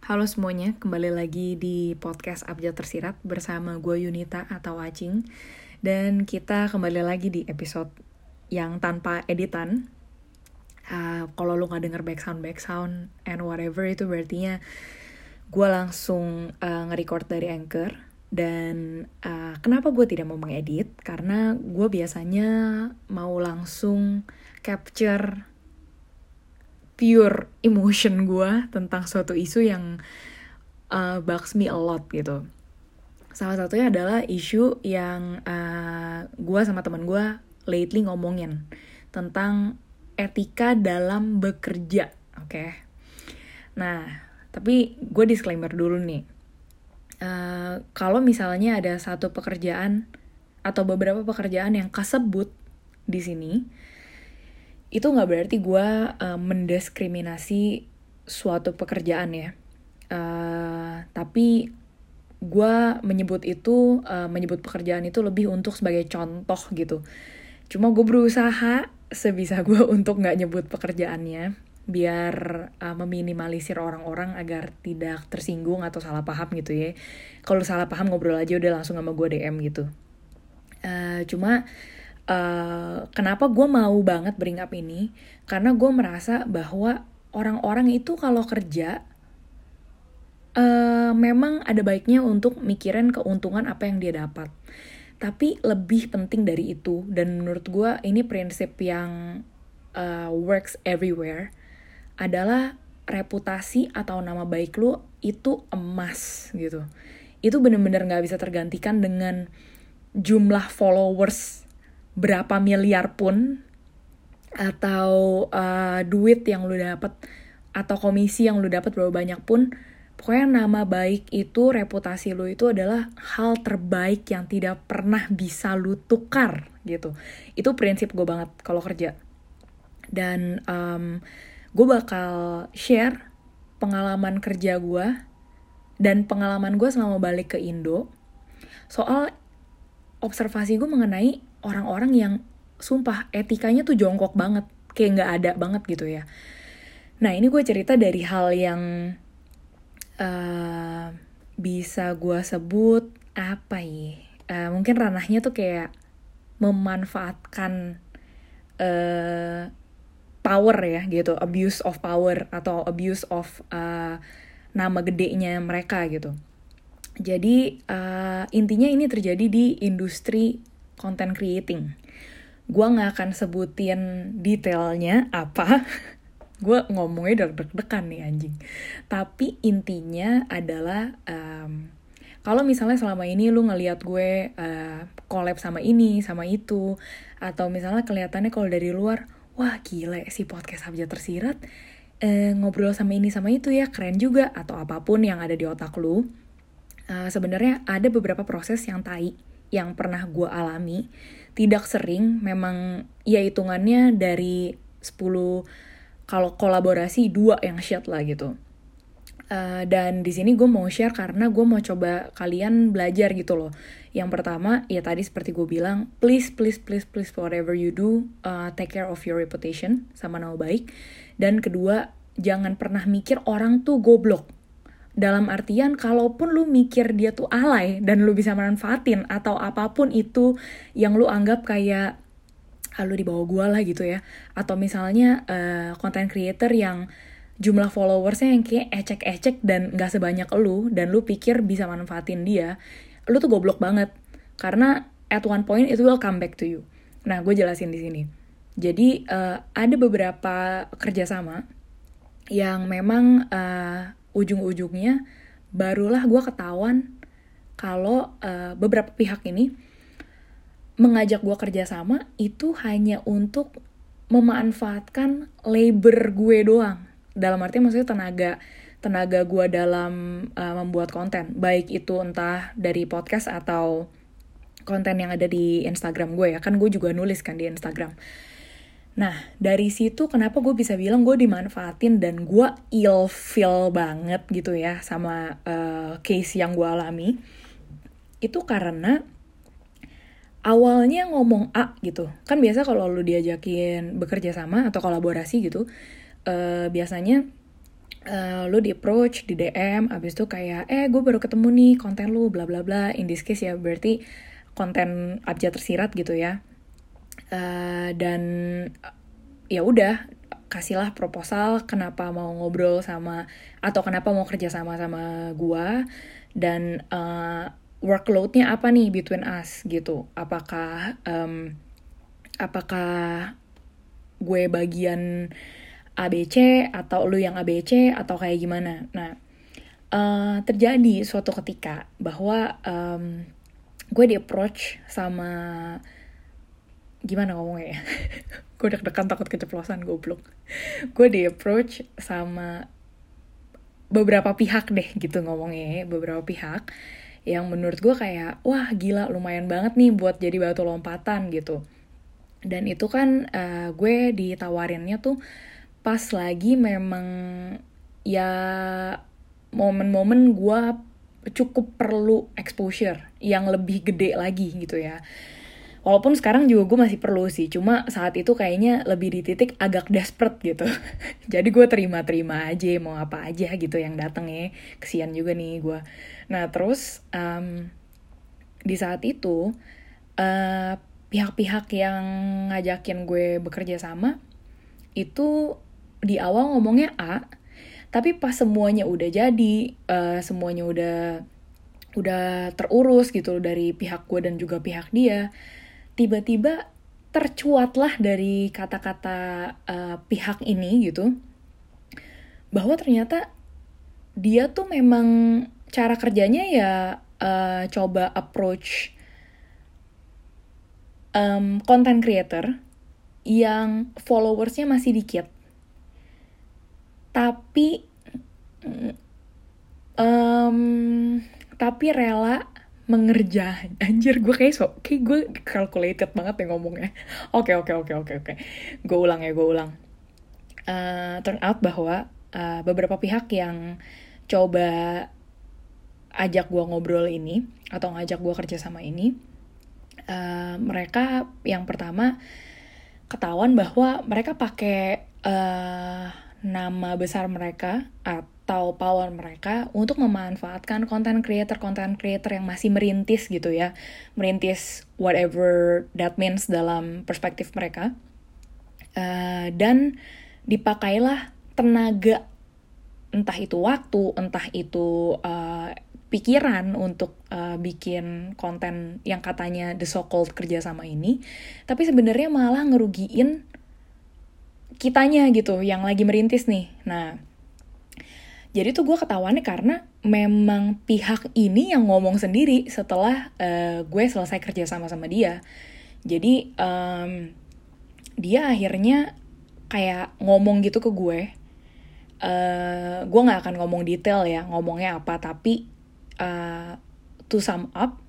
Halo semuanya, kembali lagi di podcast Abjad Tersirat bersama gue Yunita atau Acing. Dan kita kembali lagi di episode yang tanpa editan. Uh, Kalau lu gak denger background background and whatever itu berartinya gue langsung uh, nge-record dari Anchor. Dan uh, kenapa gue tidak mau mengedit? Karena gue biasanya mau langsung capture pure emotion gue tentang suatu isu yang uh, bugs me a lot gitu. Salah satunya adalah isu yang uh, gue sama teman gue lately ngomongin tentang etika dalam bekerja, oke? Okay? Nah, tapi gue disclaimer dulu nih. Uh, kalau misalnya ada satu pekerjaan atau beberapa pekerjaan yang kesebut di sini, itu nggak berarti gue uh, mendiskriminasi suatu pekerjaan ya. Uh, tapi gue menyebut itu uh, menyebut pekerjaan itu lebih untuk sebagai contoh gitu. Cuma gue berusaha sebisa gue untuk nggak nyebut pekerjaannya biar uh, meminimalisir orang-orang agar tidak tersinggung atau salah paham gitu ya. Kalau salah paham ngobrol aja udah langsung sama gue DM gitu. Uh, cuma Uh, kenapa gue mau banget bring up ini? Karena gue merasa bahwa orang-orang itu kalau kerja uh, memang ada baiknya untuk mikirin keuntungan apa yang dia dapat. Tapi lebih penting dari itu dan menurut gue ini prinsip yang uh, works everywhere adalah reputasi atau nama baik lu itu emas gitu. Itu bener-bener gak bisa tergantikan dengan jumlah followers berapa miliar pun atau uh, duit yang lu dapat atau komisi yang lu dapat berapa banyak pun pokoknya nama baik itu reputasi lu itu adalah hal terbaik yang tidak pernah bisa lu tukar gitu. Itu prinsip gue banget kalau kerja. Dan um, gue bakal share pengalaman kerja gue dan pengalaman gue selama balik ke Indo soal observasi gue mengenai orang-orang yang sumpah etikanya tuh jongkok banget. Kayak nggak ada banget gitu ya. Nah ini gue cerita dari hal yang uh, bisa gue sebut apa ya? Uh, mungkin ranahnya tuh kayak memanfaatkan uh, power ya gitu. Abuse of power atau abuse of uh, nama gedenya mereka gitu. Jadi uh, intinya ini terjadi di industri content creating. Gue gak akan sebutin detailnya apa. gue ngomongnya deg-degan nih anjing. Tapi intinya adalah um, kalau misalnya selama ini lu ngeliat gue uh, collab sama ini, sama itu, atau misalnya kelihatannya kalau dari luar, wah gila si podcast Habja Tersirat, uh, ngobrol sama ini sama itu ya keren juga, atau apa pun yang ada di otak lu. Uh, Sebenarnya ada beberapa proses yang tai yang pernah gue alami tidak sering memang ya hitungannya dari 10 kalau kolaborasi dua yang share lah gitu. Uh, dan di sini gue mau share karena gue mau coba kalian belajar gitu loh. Yang pertama ya tadi seperti gue bilang please please please please whatever you do uh, take care of your reputation sama nama baik. Dan kedua jangan pernah mikir orang tuh goblok dalam artian kalaupun lu mikir dia tuh alay dan lu bisa manfaatin atau apa pun itu yang lu anggap kayak ah, lu di bawah gua lah gitu ya. Atau misalnya uh, content creator yang jumlah followersnya yang kayak ecek-ecek dan gak sebanyak lu dan lu pikir bisa manfaatin dia lu tuh goblok banget. Karena at one point it will come back to you. Nah gue jelasin di sini. Jadi uh, ada beberapa kerjasama yang memang uh, ujung-ujungnya barulah gue ketahuan kalau uh, beberapa pihak ini mengajak gue kerjasama itu hanya untuk memanfaatkan labor gue doang. Dalam arti maksudnya tenaga tenaga gue dalam uh, membuat konten. Baik itu entah dari podcast atau konten yang ada di Instagram gue ya. Kan gue juga nulis kan di Instagram Nah, dari situ kenapa gue bisa bilang gue dimanfaatin dan gue ill feel banget gitu ya sama uh, case yang gue alami. Itu karena awalnya ngomong A gitu. Kan biasa kalau lu diajakin bekerja sama atau kolaborasi gitu, uh, biasanya uh, lu di approach di DM abis itu kayak eh gue baru ketemu nih konten lu bla bla bla in this case ya berarti konten abjad tersirat gitu ya uh, dan ya udah kasihlah proposal kenapa mau ngobrol sama atau kenapa mau kerja sama sama gua dan uh, workloadnya apa nih between us gitu. Apakah um, apakah gue bagian ABC atau lu yang ABC atau kayak gimana? Nah uh, terjadi suatu ketika bahwa um, gue di approach sama gimana ngomongnya ya? Gue deg-degan takut keceplosan goblok. Gue di approach sama beberapa pihak deh gitu ngomongnya beberapa pihak yang menurut gue kayak wah gila lumayan banget nih buat jadi batu lompatan gitu. Dan itu kan uh, gue ditawarinnya tuh pas lagi memang ya momen-momen gue cukup perlu exposure yang lebih gede lagi gitu ya Walaupun sekarang juga gue masih perlu sih, cuma saat itu kayaknya lebih di titik agak desperate gitu. Jadi gue terima-terima aja, mau apa aja gitu yang dateng ya. Kesian juga nih gue. Nah terus um, di saat itu pihak pihak-pihak yang ngajakin gue bekerja sama itu di awal ngomongnya A, tapi pas semuanya udah jadi, uh, semuanya udah udah terurus gitu dari pihak gue dan juga pihak dia tiba-tiba tercuatlah dari kata-kata uh, pihak ini gitu bahwa ternyata dia tuh memang cara kerjanya ya uh, coba approach um, content creator yang followersnya masih dikit. Tapi um, tapi rela mengerja anjir gue kayak so kayak gue calculated banget ya ngomongnya. Oke oke oke oke oke. Gue ulang ya gue ulang. Uh, turn out bahwa uh, beberapa pihak yang coba ajak gue ngobrol ini atau ngajak gue kerja sama ini uh, mereka yang pertama ketahuan bahwa mereka pakai uh, nama besar mereka atau atau power mereka untuk memanfaatkan konten creator konten creator yang masih merintis gitu ya. Merintis whatever that means dalam perspektif mereka. Uh, dan dipakailah tenaga entah itu waktu entah itu uh, pikiran untuk uh, bikin konten yang katanya the so called kerjasama ini tapi sebenarnya malah ngerugiin kitanya gitu yang lagi merintis nih. Nah jadi tuh gue ketahuannya karena memang pihak ini yang ngomong sendiri setelah uh, gue selesai kerja sama sama dia. Jadi um, dia akhirnya kayak ngomong gitu ke gue. Uh, gue nggak akan ngomong detail ya ngomongnya apa, tapi uh, to sum up,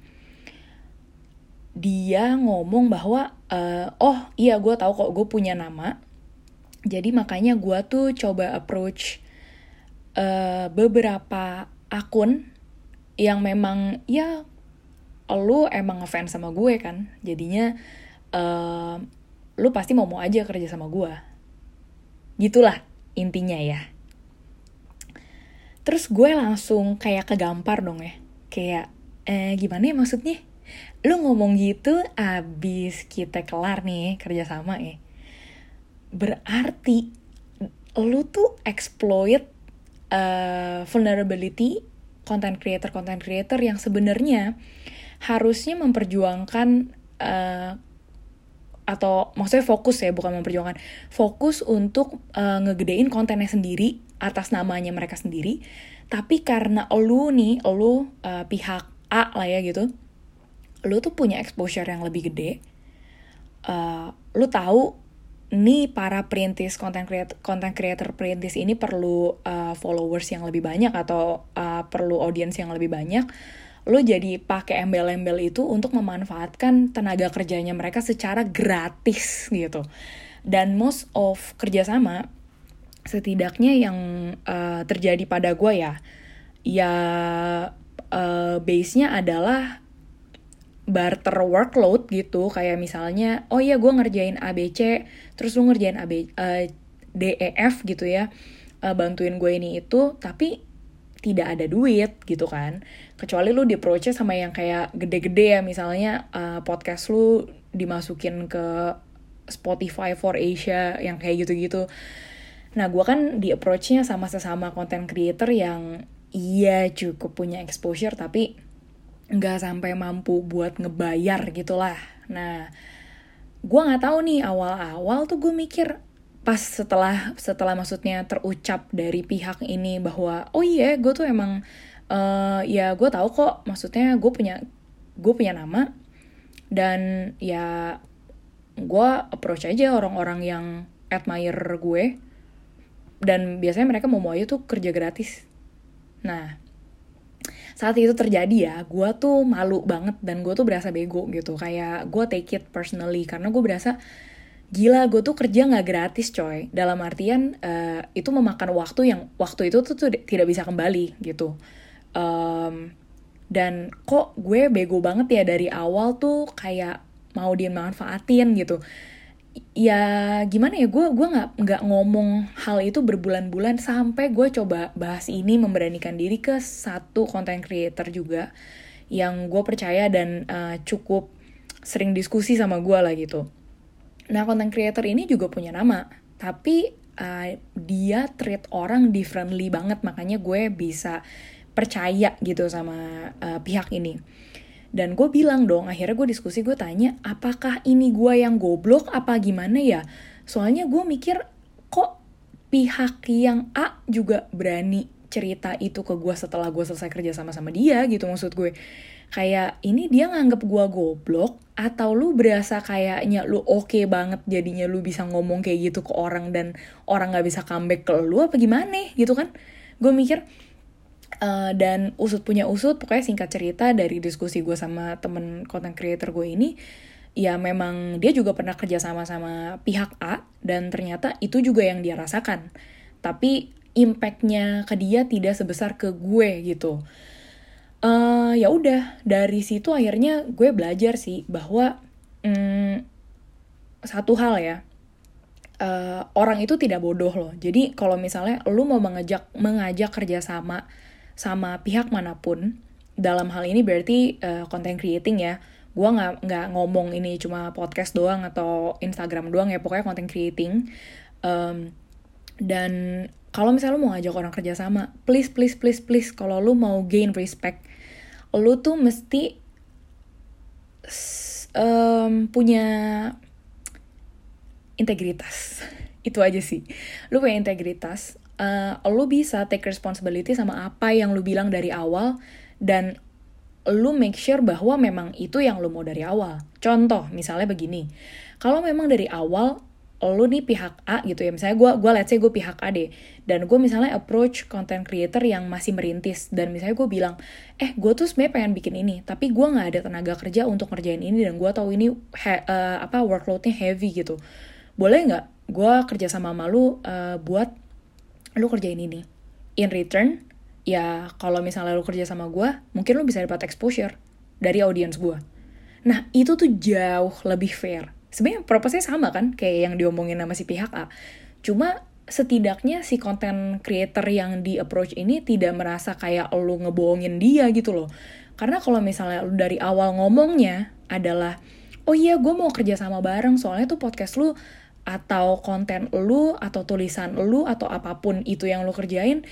dia ngomong bahwa uh, oh iya gue tahu kok gue punya nama. Jadi makanya gue tuh coba approach uh, beberapa akun yang memang ya lu emang ngefans sama gue kan. Jadinya uh, lu pasti mau mau aja kerja sama gue gitulah intinya ya. Terus gue langsung kayak kegampar dong ya. Kayak eh gimana ya maksudnya? Lu ngomong gitu abis kita kelar nih kerja sama ya. Berarti lu tuh exploit uh, vulnerability content creator content creator yang sebenarnya harusnya memperjuangkan uh, atau maksudnya fokus ya bukan memperjuangkan. Fokus untuk uh, ngegedein kontennya sendiri atas namanya mereka sendiri. Tapi karena lu nih lu uh, pihak A lah ya gitu lu tuh punya exposure yang lebih gede uh, lu tahu nih para perintis konten creator konten creator perintis ini perlu uh, followers yang lebih banyak atau uh, perlu audiens yang lebih banyak lo jadi pakai embel-embel itu untuk memanfaatkan tenaga kerjanya mereka secara gratis gitu. Dan most of kerjasama setidaknya yang uh, terjadi pada gue ya ya uh, base-nya adalah barter workload gitu. Kayak misalnya oh iya gue ngerjain ABC terus lu ngerjain AB uh, eh, DEF gitu ya. Uh, bantuin gue ini itu tapi tidak ada duit gitu kan. Kecuali lu di approach sama yang kayak gede-gede ya. Misalnya uh, podcast lu dimasukin ke Spotify for Asia yang kayak gitu-gitu. Nah gue kan di approachnya sama sesama content creator yang iya cukup punya exposure tapi nggak sampai mampu buat ngebayar gitulah. Nah gue nggak tahu nih awal-awal tuh gue mikir pas setelah setelah maksudnya terucap dari pihak ini bahwa oh iya gue tuh emang uh, ya gue tahu kok maksudnya gue punya gue punya nama dan ya gue approach aja orang-orang yang admire gue dan biasanya mereka mau mau aja tuh kerja gratis. Nah saat itu terjadi ya gue tuh malu banget dan gue tuh berasa bego gitu. Kayak gue take it personally karena gue berasa gila gue tuh kerja nggak gratis coy. Dalam artian uh, itu memakan waktu yang waktu itu tuh, tidak bisa kembali gitu. Um, dan kok gue bego banget ya dari awal tuh kayak mau dia manfaatin gitu ya gimana ya gue gue nggak nggak ngomong hal itu berbulan-bulan sampai gue coba bahas ini memberanikan diri ke satu content creator juga yang gue percaya dan uh, cukup sering diskusi sama gue lah gitu Nah, content creator ini juga punya nama, tapi uh, dia treat orang differently banget, makanya gue bisa percaya gitu sama uh, pihak ini. Dan gue bilang dong, akhirnya gue diskusi, gue tanya, apakah ini gue yang goblok? Apa gimana ya? Soalnya gue mikir, kok pihak yang A juga berani cerita itu ke gue setelah gue selesai kerja sama-sama dia gitu maksud gue. Kayak ini dia nganggep gue goblok atau lu berasa kayaknya lu oke okay banget jadinya lu bisa ngomong kayak gitu ke orang dan orang nggak bisa comeback ke lu apa gimana? Gitu kan. Gue mikir uh, dan usut punya usut pokoknya singkat cerita dari diskusi gue sama temen content creator gue ini ya memang dia juga pernah kerja sama sama pihak A dan ternyata itu juga yang dia rasakan. Tapi impactnya ke dia tidak sebesar ke gue gitu. Uh, ya udah dari situ akhirnya gue belajar sih bahwa um, satu hal ya uh, orang itu tidak bodoh loh. Jadi kalau misalnya lu mau mengajak mengajak kerjasama sama pihak mana pun dalam hal ini berarti uh, content creating ya. Gue nggak nggak ngomong ini cuma podcast doang atau Instagram doang ya pokoknya content creating. Um, dan kalau misalnya lu mau ngajak orang kerjasama please please please please kalau lu mau gain respect lu tuh mesti um, punya integritas. Itu aja sih. Lu punya integritas uh, lu bisa take responsibility sama apa yang lu bilang dari awal dan lu make sure bahwa memang itu yang lu mau dari awal. Contoh misalnya begini kalau memang dari awal lu nih pihak A gitu ya misalnya gue gue let's say gue pihak A deh dan gue misalnya approach content creator yang masih merintis dan misalnya gue bilang eh gue tuh sebenarnya pengen bikin ini tapi gue nggak ada tenaga kerja untuk ngerjain ini dan gue tahu ini he, uh, apa workloadnya heavy gitu. Boleh nggak gue kerja sama malu uh, buat lu kerjain ini. In return ya kalau misalnya lu kerja sama gue mungkin lu bisa dapat exposure dari audience gue nah itu tuh jauh lebih fair. Sebenarnya purpose-nya sama kan kayak yang diomongin sama si pihak A. Cuma setidaknya si content creator yang di approach ini tidak merasa kayak lu ngebohongin dia gitu loh. Karena kalau misalnya lu dari awal ngomongnya adalah oh iya gue mau kerja sama bareng soalnya tuh podcast lu atau konten lu atau tulisan lu atau apa pun itu yang lu kerjain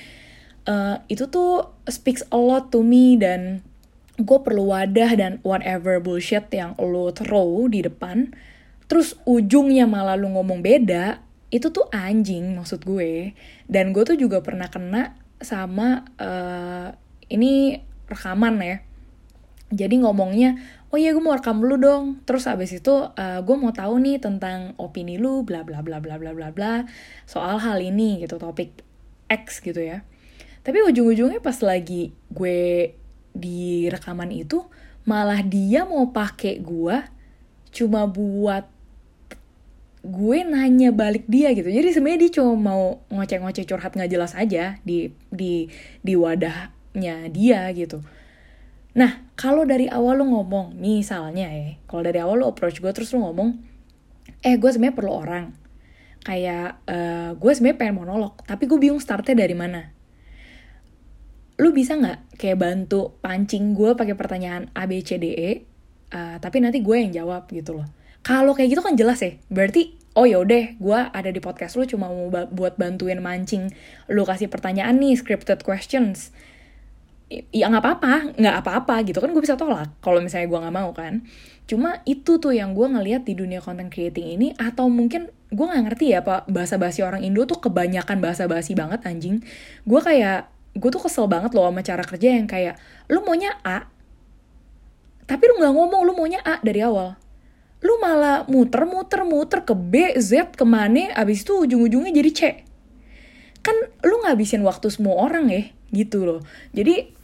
uh, itu tuh speaks a lot to me dan gue perlu wadah dan whatever bullshit yang lu throw di depan terus ujungnya malah lu ngomong beda itu tuh anjing maksud gue. Dan gue tuh juga pernah kena sama uh, ini rekaman ya. Jadi ngomongnya oh iya gue mau rekam lu dong. Terus abis itu uh, gue mau tahu nih tentang opini lu bla bla bla bla bla bla bla soal hal ini gitu topik X gitu ya. Tapi ujung-ujungnya pas lagi gue di rekaman itu malah dia mau pakai gue cuma buat gue nanya balik dia gitu. Jadi sebenarnya dia cuma mau ngoceh-ngoceh curhat nggak jelas aja di di di wadahnya dia gitu nah kalau dari awal lo ngomong misalnya ya kalau dari awal lo approach gue terus lo ngomong eh gue sebenarnya perlu orang. Kayak uh, gue sebenarnya pengen monolog tapi gue bingung startnya dari mana. Lu bisa nggak kayak bantu pancing gue pakai pertanyaan A B C D E uh, tapi nanti gue yang jawab gitu loh. Kalau kayak gitu kan jelas ya berarti oh yaudah gue ada di podcast lu cuma mau buat bantuin mancing lu kasih pertanyaan nih scripted questions ya nggak apa-apa nggak apa-apa gitu. Kan gue bisa tolak kalau misalnya gue nggak mau kan. Cuma itu tuh yang gue ngeliat di dunia content creating ini atau mungkin gue nggak ngerti ya pak bahasa basi orang Indo tuh kebanyakan bahasa basi banget anjing. Gue kayak gue tuh kesel banget loh sama cara kerja yang kayak lu maunya A tapi lu nggak ngomong lu maunya A dari awal. Lu malah muter muter muter ke B Z ke mana abis itu ujung-ujungnya jadi C. Kan lu ngabisin waktu semua orang ya gitu loh. Jadi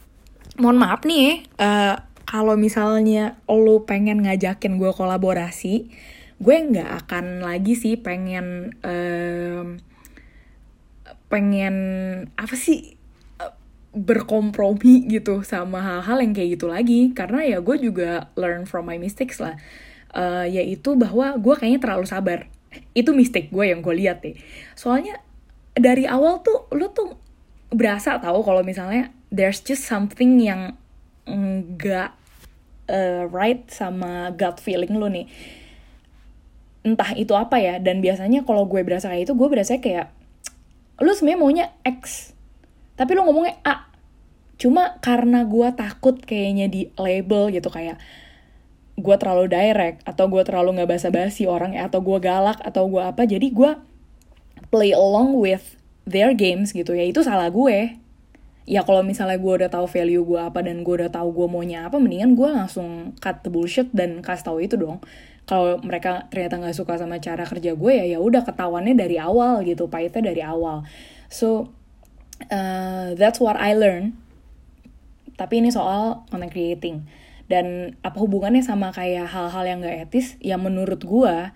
mohon maaf nih uh, kalau misalnya lo pengen ngajakin gue kolaborasi gue nggak akan lagi sih pengen um, pengen apa sih berkompromi gitu sama hal-hal yang kayak gitu lagi. Karena ya gue juga learn from my mistakes lah. Uh, yaitu bahwa gue kayaknya terlalu sabar. Itu mistake gue yang gue lihat deh. Soalnya dari awal tuh lo tuh berasa tahu kalau misalnya there's just something yang nggak uh, right sama gut feeling lo nih. Entah itu apa ya dan biasanya kalau gue berasa kayak itu gue berasa kayak lo sebenarnya maunya X tapi lo ngomongnya A. Cuma karena gue takut kayaknya di label gitu kayak gue terlalu direct atau gue terlalu nggak basa-basi orang ya atau gue galak atau gue apa jadi gue play along with their games gitu ya. Itu salah gue ya kalau misalnya gue udah tahu value gue apa dan gue udah tahu gue maunya apa mendingan gue langsung cut the bullshit dan kasih tahu itu dong. Kalau mereka ternyata nggak suka sama cara kerja gue ya ya udah ketahuannya dari awal gitu pahitnya dari awal. So uh, that's what I learn. Tapi ini soal content creating. Dan apa hubungannya sama kayak hal-hal yang gak etis? Ya menurut gue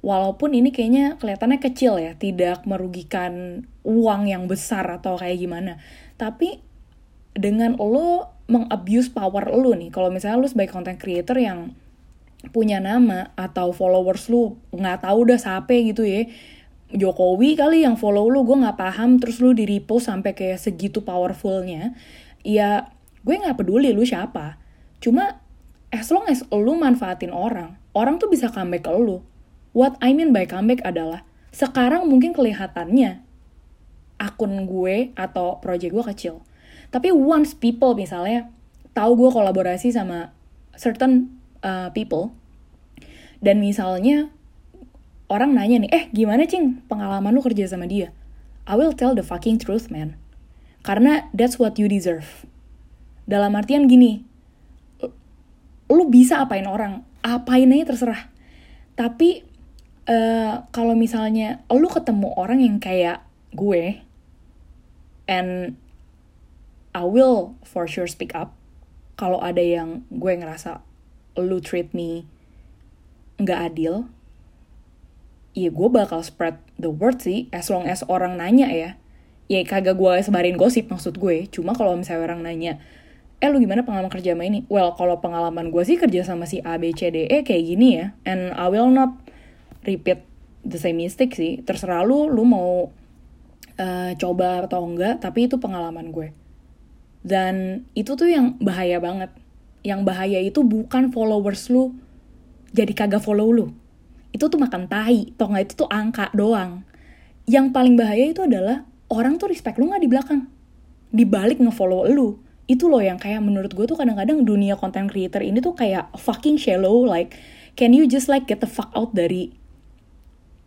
walaupun ini kayaknya kelihatannya kecil ya tidak merugikan uang yang besar atau kayak gimana tapi dengan lo mengabuse power lo nih kalau misalnya lo sebagai content creator yang punya nama atau followers lu nggak tahu udah siapa gitu ya Jokowi kali yang follow lu gue nggak paham terus lu di repost sampai kayak segitu powerfulnya ya gue nggak peduli lu siapa. Cuma as long as lu manfaatin orang orang tuh bisa comeback ke lu what I mean by comeback adalah sekarang mungkin kelihatannya akun gue atau project gue kecil. Tapi once people misalnya tahu gue kolaborasi sama certain uh, people dan misalnya orang nanya nih, eh gimana cing pengalaman lu kerja sama dia? I will tell the fucking truth man. Karena that's what you deserve. Dalam artian gini, lu bisa apain orang, apain aja terserah. Tapi uh, kalau misalnya lu ketemu orang yang kayak gue, and I will for sure speak up kalau ada yang gue ngerasa lu treat me nggak adil ya gue bakal spread the word sih as long as orang nanya ya. Ya kagak gue sebarin gosip maksud gue cuma kalau misalnya orang nanya eh lu gimana pengalaman kerja sama ini? Well kalau pengalaman gue sih kerja sama si A B C D E kayak gini ya. And I will not repeat the same mistake sih. Terserah lu lu mau uh, coba atau enggak tapi itu pengalaman gue. Dan itu tuh yang bahaya banget. Yang bahaya itu bukan followers lu jadi kagak follow lu. Itu tuh makan tai. Toh nggak itu tuh angka doang. Yang paling bahaya itu adalah orang tuh respect lu nggak di belakang. Dibalik ngefollow lu. Itu loh yang kayak menurut gue tuh kadang-kadang dunia content creator ini tuh kayak fucking shallow like can you just like get the fuck out dari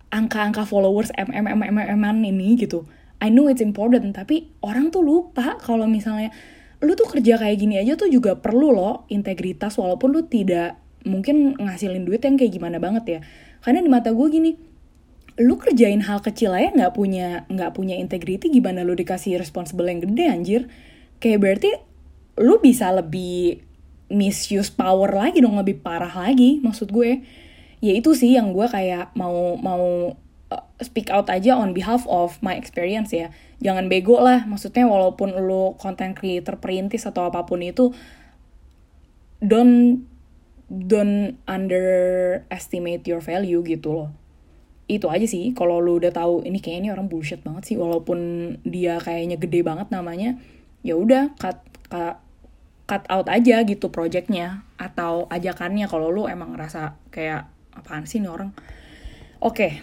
angka-angka followers mm mm mm mm ini gitu I know it's important tapi orang tuh lupa kalau misalnya lu tuh kerja kayak gini aja tuh juga perlu loh integritas walaupun lu tidak mungkin ngasilin duit yang kayak gimana banget ya. Karena di mata gue gini lu kerjain hal kecil aja nggak punya nggak punya integriti gimana lu dikasih responsible yang gede anjir? Kayak berarti lu bisa lebih misuse power lagi dong lebih parah lagi maksud gue. Ya itu sih yang gue kayak mau mau speak out aja on behalf of my experience ya jangan bego lah maksudnya walaupun lo content creator perintis atau apa pun itu don't don't underestimate your value gitu loh itu aja sih kalau lu udah tahu ini kayaknya orang bullshit banget sih walaupun dia kayaknya gede banget namanya ya udah cut, cut cut out aja gitu projectnya atau ajakannya kalau lu emang ngerasa kayak apaan sih nih orang oke okay.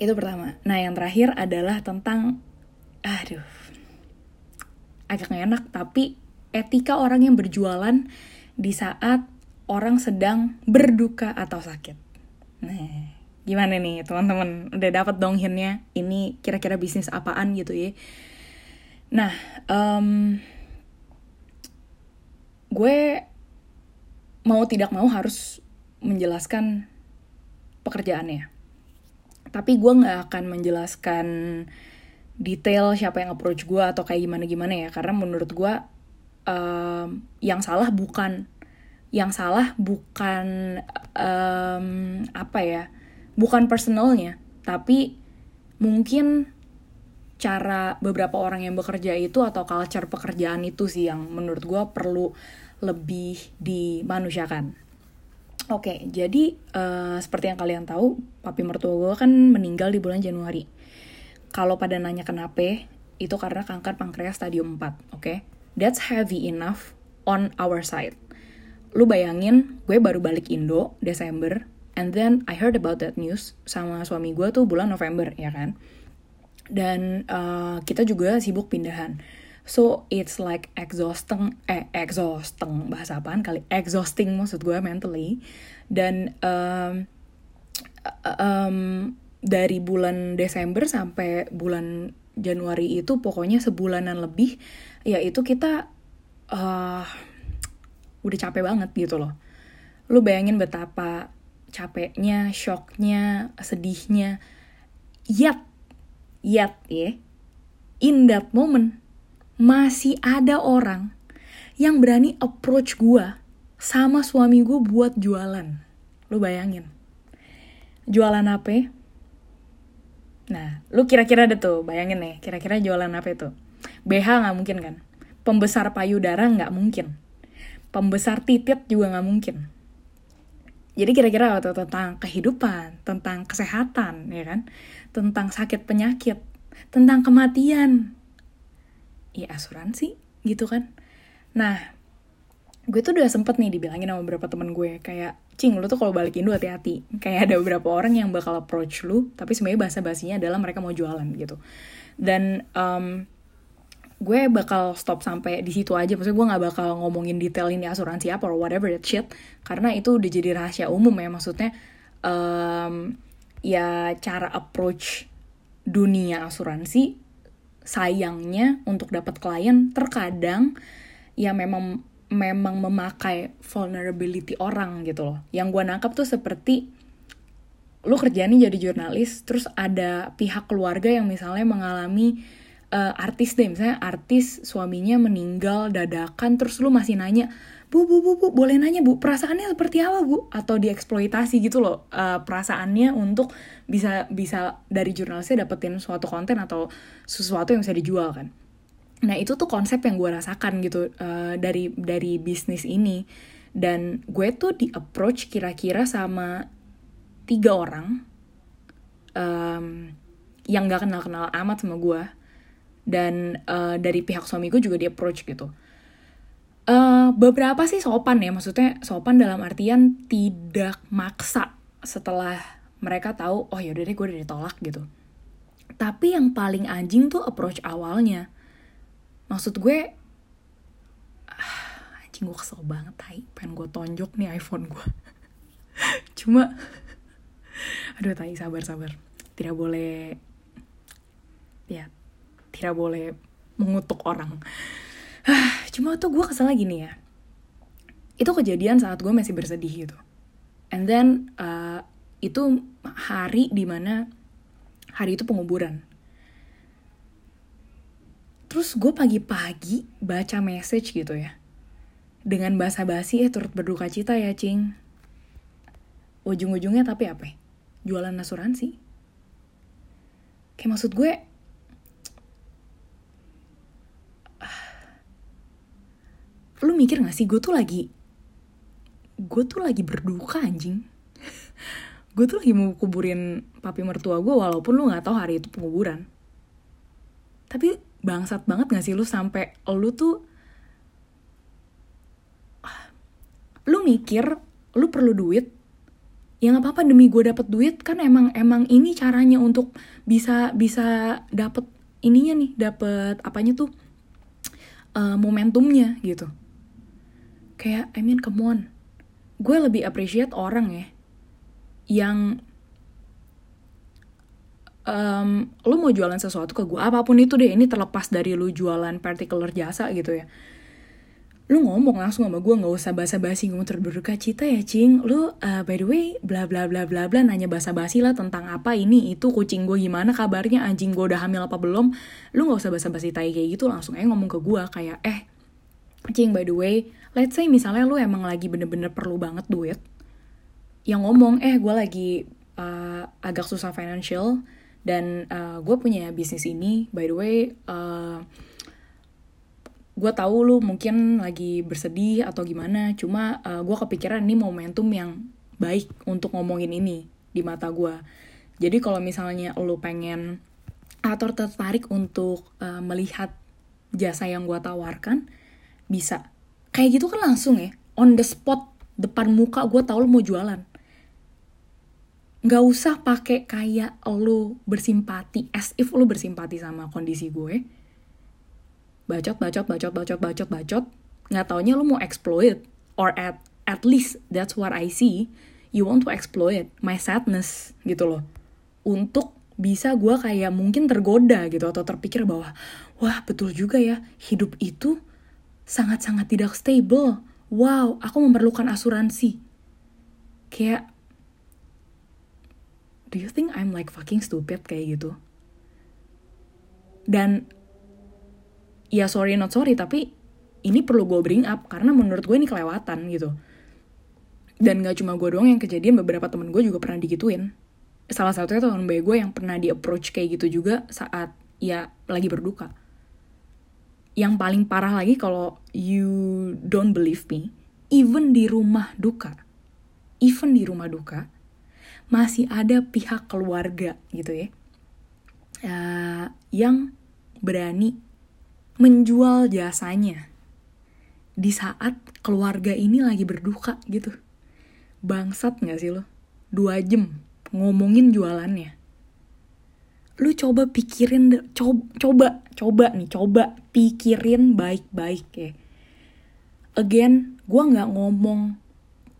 Itu pertama. Nah yang terakhir adalah tentang aduh agak gak enak tapi etika orang yang berjualan di saat orang sedang berduka atau sakit. Nah gimana nih teman-teman? Udah dapat dong hintnya? Ini kira-kira bisnis apaan gitu ya? Nah um, gue mau tidak mau harus menjelaskan pekerjaannya tapi gue nggak akan menjelaskan detail siapa yang approach gue atau kayak gimana gimana ya karena menurut gue um, yang salah bukan yang salah bukan um, apa ya bukan personalnya tapi mungkin cara beberapa orang yang bekerja itu atau culture pekerjaan itu sih yang menurut gue perlu lebih dimanusiakan. Oke, jadi uh, seperti yang kalian tahu, papi mertua gue kan meninggal di bulan Januari. Kalau pada nanya kenapa, itu karena kanker pankreas stadium 4, oke? Okay? That's heavy enough on our side. Lu bayangin, gue baru balik Indo, Desember, And then I heard about that news sama suami gue tuh bulan November ya kan. Dan uh, kita juga sibuk pindahan. So it's like exhausting, eh exhausting bahasa apaan kali? Exhausting maksud gue mentally. Dan um, um, dari bulan Desember sampai bulan Januari itu pokoknya sebulanan lebih, ya itu kita uh, udah capek banget gitu loh. Lu bayangin betapa capeknya, shocknya, sedihnya. Yet, yet ya, in that moment, masih ada orang yang berani approach gue sama suami gue buat jualan. Lu bayangin. Jualan apa? Nah, lu kira-kira ada tuh, bayangin nih, kira-kira jualan apa itu? BH nggak mungkin kan? Pembesar payudara nggak mungkin. Pembesar titit juga nggak mungkin jadi kira-kira waktu tentang kehidupan, tentang kesehatan, ya kan? Tentang sakit penyakit, tentang kematian. Ya asuransi? Gitu kan. Nah, gue tuh udah sempet nih dibilangin sama beberapa temen gue kayak cing lu tuh kalau balik Indo hati-hati. Kayak ada beberapa orang yang bakal approach lu tapi sebenarnya bahasa basinya adalah mereka mau jualan gitu. Dan um, gue bakal stop sampai di situ aja maksudnya gue nggak bakal ngomongin detail ini asuransi apa or whatever that shit karena itu udah jadi rahasia umum ya maksudnya um, ya cara approach dunia asuransi sayangnya untuk dapat klien terkadang ya memang memang memakai vulnerability orang gitu loh. Yang gue nangkap tuh seperti lu kerjanya jadi jurnalis terus ada pihak keluarga yang misalnya mengalami uh, artis deh misalnya artis suaminya meninggal dadakan terus lu masih nanya bu bu bu bu boleh nanya bu perasaannya seperti apa bu? Atau dieksploitasi gitu loh uh, perasaannya untuk bisa bisa dari jurnalisnya dapetin suatu konten atau sesuatu yang bisa dijual kan? Nah itu tuh konsep yang gue rasakan gitu uh, dari dari bisnis ini. Dan gue tuh di approach kira-kira sama tiga orang um, yang gak kenal kenal amat sama gue dan uh, dari pihak suamiku juga di approach gitu uh, beberapa sih sopan ya maksudnya sopan dalam artian tidak maksa setelah mereka tahu oh yaudah deh gue udah ditolak gitu. Tapi yang paling anjing tuh approach awalnya. Maksud gue uh, anjing gue kesel banget tai. Pengen gue tonjok nih iPhone gue cuma aduh tai sabar sabar. Tidak boleh ya tidak boleh mengutuk orang cuma tuh gue kesel lagi nih ya itu kejadian saat gue masih bersedih gitu. And then uh, itu hari di mana hari itu penguburan. Terus gue pagi-pagi baca message gitu ya dengan bahasa basi eh turut berduka cita ya cing. Ujung-ujungnya tapi apa jualan asuransi. Kayak maksud gue lu mikir gak sih gue tuh lagi gue tuh lagi berduka anjing. Gue tuh lagi mau kuburin papi mertua gue walaupun lu nggak tahu hari itu penguburan. Tapi bangsat banget gak sih lu sampai lu tuh lu mikir lu perlu duit? Ya nggak apa-apa demi gue dapet duit kan emang emang ini caranya untuk bisa bisa dapet ininya nih dapet apanya tuh uh, momentumnya gitu kayak I mean come on. Gue lebih appreciate orang ya yang um, lu mau jualan sesuatu ke gue apa pun itu deh ini terlepas dari lu jualan particular jasa gitu ya. Lu ngomong langsung sama gue nggak usah basa-basi ngomong terberduka cita ya cing. Lu uh, by the way bla bla bla bla bla nanya basa-basi lah tentang apa ini itu kucing gue gimana kabarnya anjing gue udah hamil apa belum. Lu nggak usah basa-basi tai kayak gitu langsung aja ngomong ke gue kayak eh cing by the way let's say misalnya lu emang lagi bener-bener perlu banget duit yang ngomong eh gue lagi uh, agak susah financial dan uh, gue punya bisnis ini by the way uh, gue tahu lu mungkin lagi bersedih atau gimana cuma uh, eh, gue kepikiran ini momentum yang baik untuk ngomongin ini di mata gue jadi kalau misalnya lu pengen atau tertarik untuk uh, melihat jasa yang gue tawarkan bisa. Kayak gitu kan langsung ya. On the spot depan muka gue tau lu mau jualan. Nggak usah pakai kayak lu bersimpati as if lu bersimpati sama kondisi gue. Bacot bacot bacot bacot bacot bacot. Nggak taunya lu mau exploit or at at least that's what I see. You want to exploit my sadness gitu loh. Untuk bisa gue kayak mungkin tergoda gitu atau terpikir bahwa wah betul juga ya. Hidup itu sangat-sangat tidak stable. Wow aku memerlukan asuransi. Kayak do you think I'm like fucking stupid? Kayak gitu. Dan ya sorry not sorry tapi ini perlu gue bring up karena menurut gue ini kelewatan gitu. Dan gak cuma gue doang yang kejadian beberapa temen gue juga pernah digituin. Salah satunya baik gue yang pernah di approach kayak gitu juga saat ya lagi berduka yang paling parah lagi kalau you don't believe me even di rumah duka even di rumah duka masih ada pihak keluarga gitu ya uh, yang berani menjual jasanya di saat keluarga ini lagi berduka gitu. Bangsat gak sih lo? Dua jam ngomongin jualannya. Lu coba pikirin, coba, coba, coba nih, coba pikirin baik-baik ya. Again, gue gak ngomong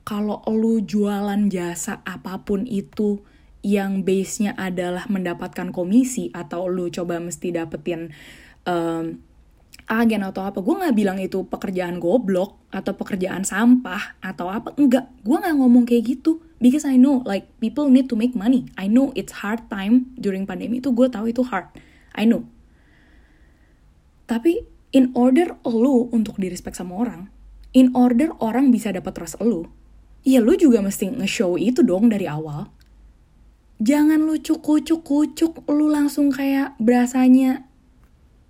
kalau lu jualan jasa apa pun itu yang base-nya adalah mendapatkan komisi atau lu coba mesti dapetin um, agen atau apa. Gue nggak bilang itu pekerjaan goblok atau pekerjaan sampah atau apa enggak. Gue nggak ngomong kayak gitu because I know like people need to make money. I know it's hard time during pandemi itu gue tahu itu hard. I know. Tapi in order lo untuk di respect sama orang in order orang bisa dapat trust lo ya lo juga mesti nge-show itu dong dari awal. Jangan lu cukup cukup lu langsung kayak berasanya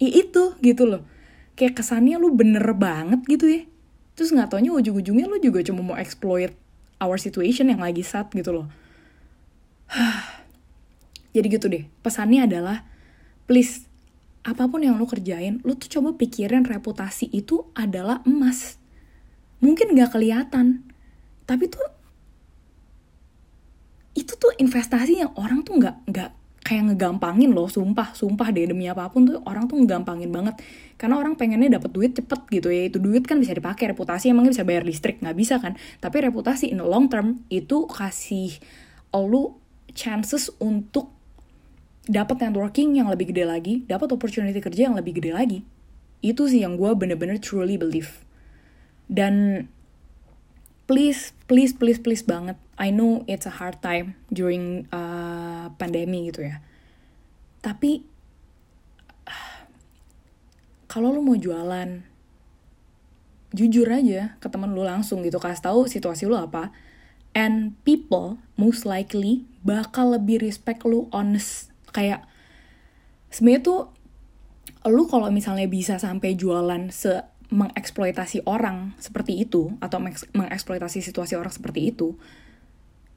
itu gitu loh. Kayak kesannya lu bener banget gitu ya. Terus nggak taunya ujung-ujungnya lu juga cuma mau exploit our situation yang lagi sad gitu loh. Jadi gitu deh pesannya adalah please apa pun yang lu kerjain lu tuh coba pikirin reputasi itu adalah emas. Mungkin nggak kelihatan tapi tuh itu tuh investasi yang orang tuh nggak nggak kayak ngegampangin loh sumpah sumpah deh demi apa pun tuh orang tuh ngegampangin banget. Karena orang pengennya dapat duit cepet gitu ya itu duit kan bisa dipakai reputasi emangnya bisa bayar listrik nggak bisa kan. Tapi reputasi in the long term itu kasih lu chances untuk dapat networking yang lebih gede lagi dapat opportunity kerja yang lebih gede lagi. Itu sih yang gue bener-bener truly believe. Dan please please please please banget I know it's a hard time during uh, pandemi gitu ya. Tapi kalau lu mau jualan, jujur aja ke temen lu langsung gitu kasih tahu situasi lu apa. And people most likely bakal lebih respect lu honest kayak sebenarnya tuh lu kalau misalnya bisa sampai jualan se mengeksploitasi orang seperti itu atau mengeksploitasi situasi orang seperti itu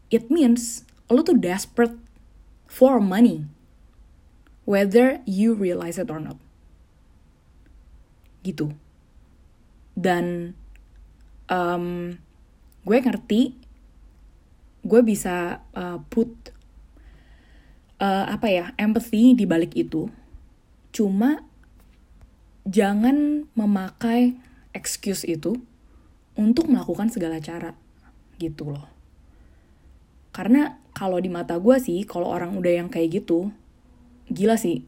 it means lo tuh desperate for money whether you realize it or not. Gitu. Dan um, gue ngerti gue bisa uh, put uh, apa ya empathy di balik itu. Cuma jangan memakai excuse itu untuk melakukan segala cara gitu loh. Karena kalau di mata gue sih kalau orang udah yang kayak gitu gila sih.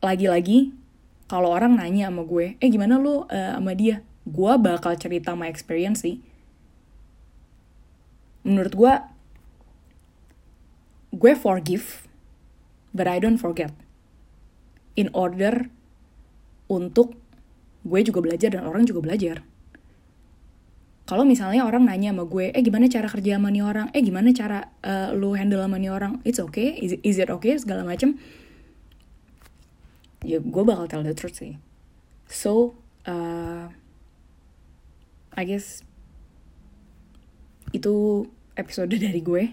Lagi-lagi kalau orang nanya sama gue eh gimana lo uh, sama dia? Gue bakal cerita my experience sih. Menurut gue gue forgive but I don't forget. In order untuk gue juga belajar dan orang juga belajar kalau misalnya orang nanya sama gue, eh gimana cara kerja sama nih orang, eh gimana cara uh, lu handle sama nih orang, it's okay, is it, okay, segala macem, ya gue bakal tell the truth sih. So, uh, I guess itu episode dari gue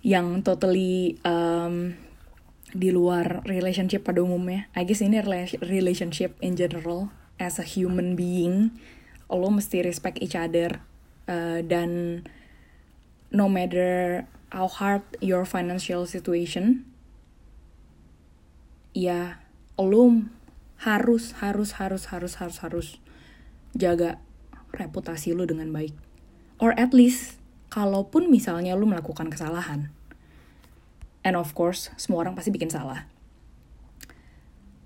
yang totally um, di luar relationship pada umumnya. I guess ini relationship in general as a human being lo mesti respect each other uh, dan no matter how hard your financial situation ya lo harus harus harus harus harus harus jaga reputasi lo dengan baik. Or at least kalaupun misalnya lo melakukan kesalahan and of course semua orang pasti bikin salah.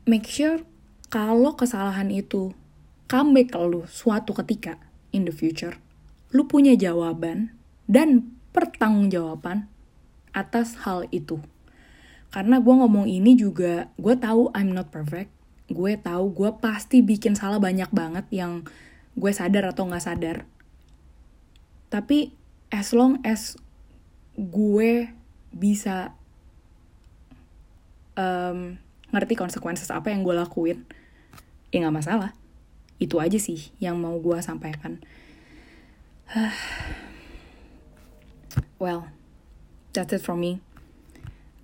Make sure kalau kesalahan itu comeback lu suatu ketika in the future, lu punya jawaban dan pertanggungjawaban atas hal itu. Karena gue ngomong ini juga, gue tahu I'm not perfect. Gue tahu gue pasti bikin salah banyak banget yang gue sadar atau nggak sadar. Tapi as long as gue bisa um, ngerti konsekuensi apa yang gue lakuin, ya nggak masalah itu aja sih yang mau gue sampaikan. Well that's it from me.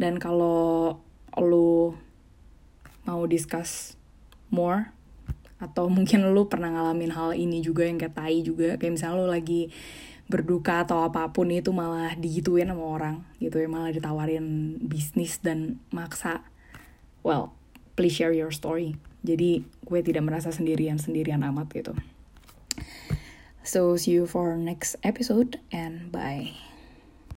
Dan kalau lu mau discuss more atau mungkin lu pernah ngalamin hal ini juga yang kayak tai juga kayak misalnya lu lagi berduka atau apa pun itu malah digituin sama orang gitu ya malah ditawarin bisnis dan maksa. Well please share your story jadi gue tidak merasa sendirian-sendirian amat gitu. So see you for next episode and bye.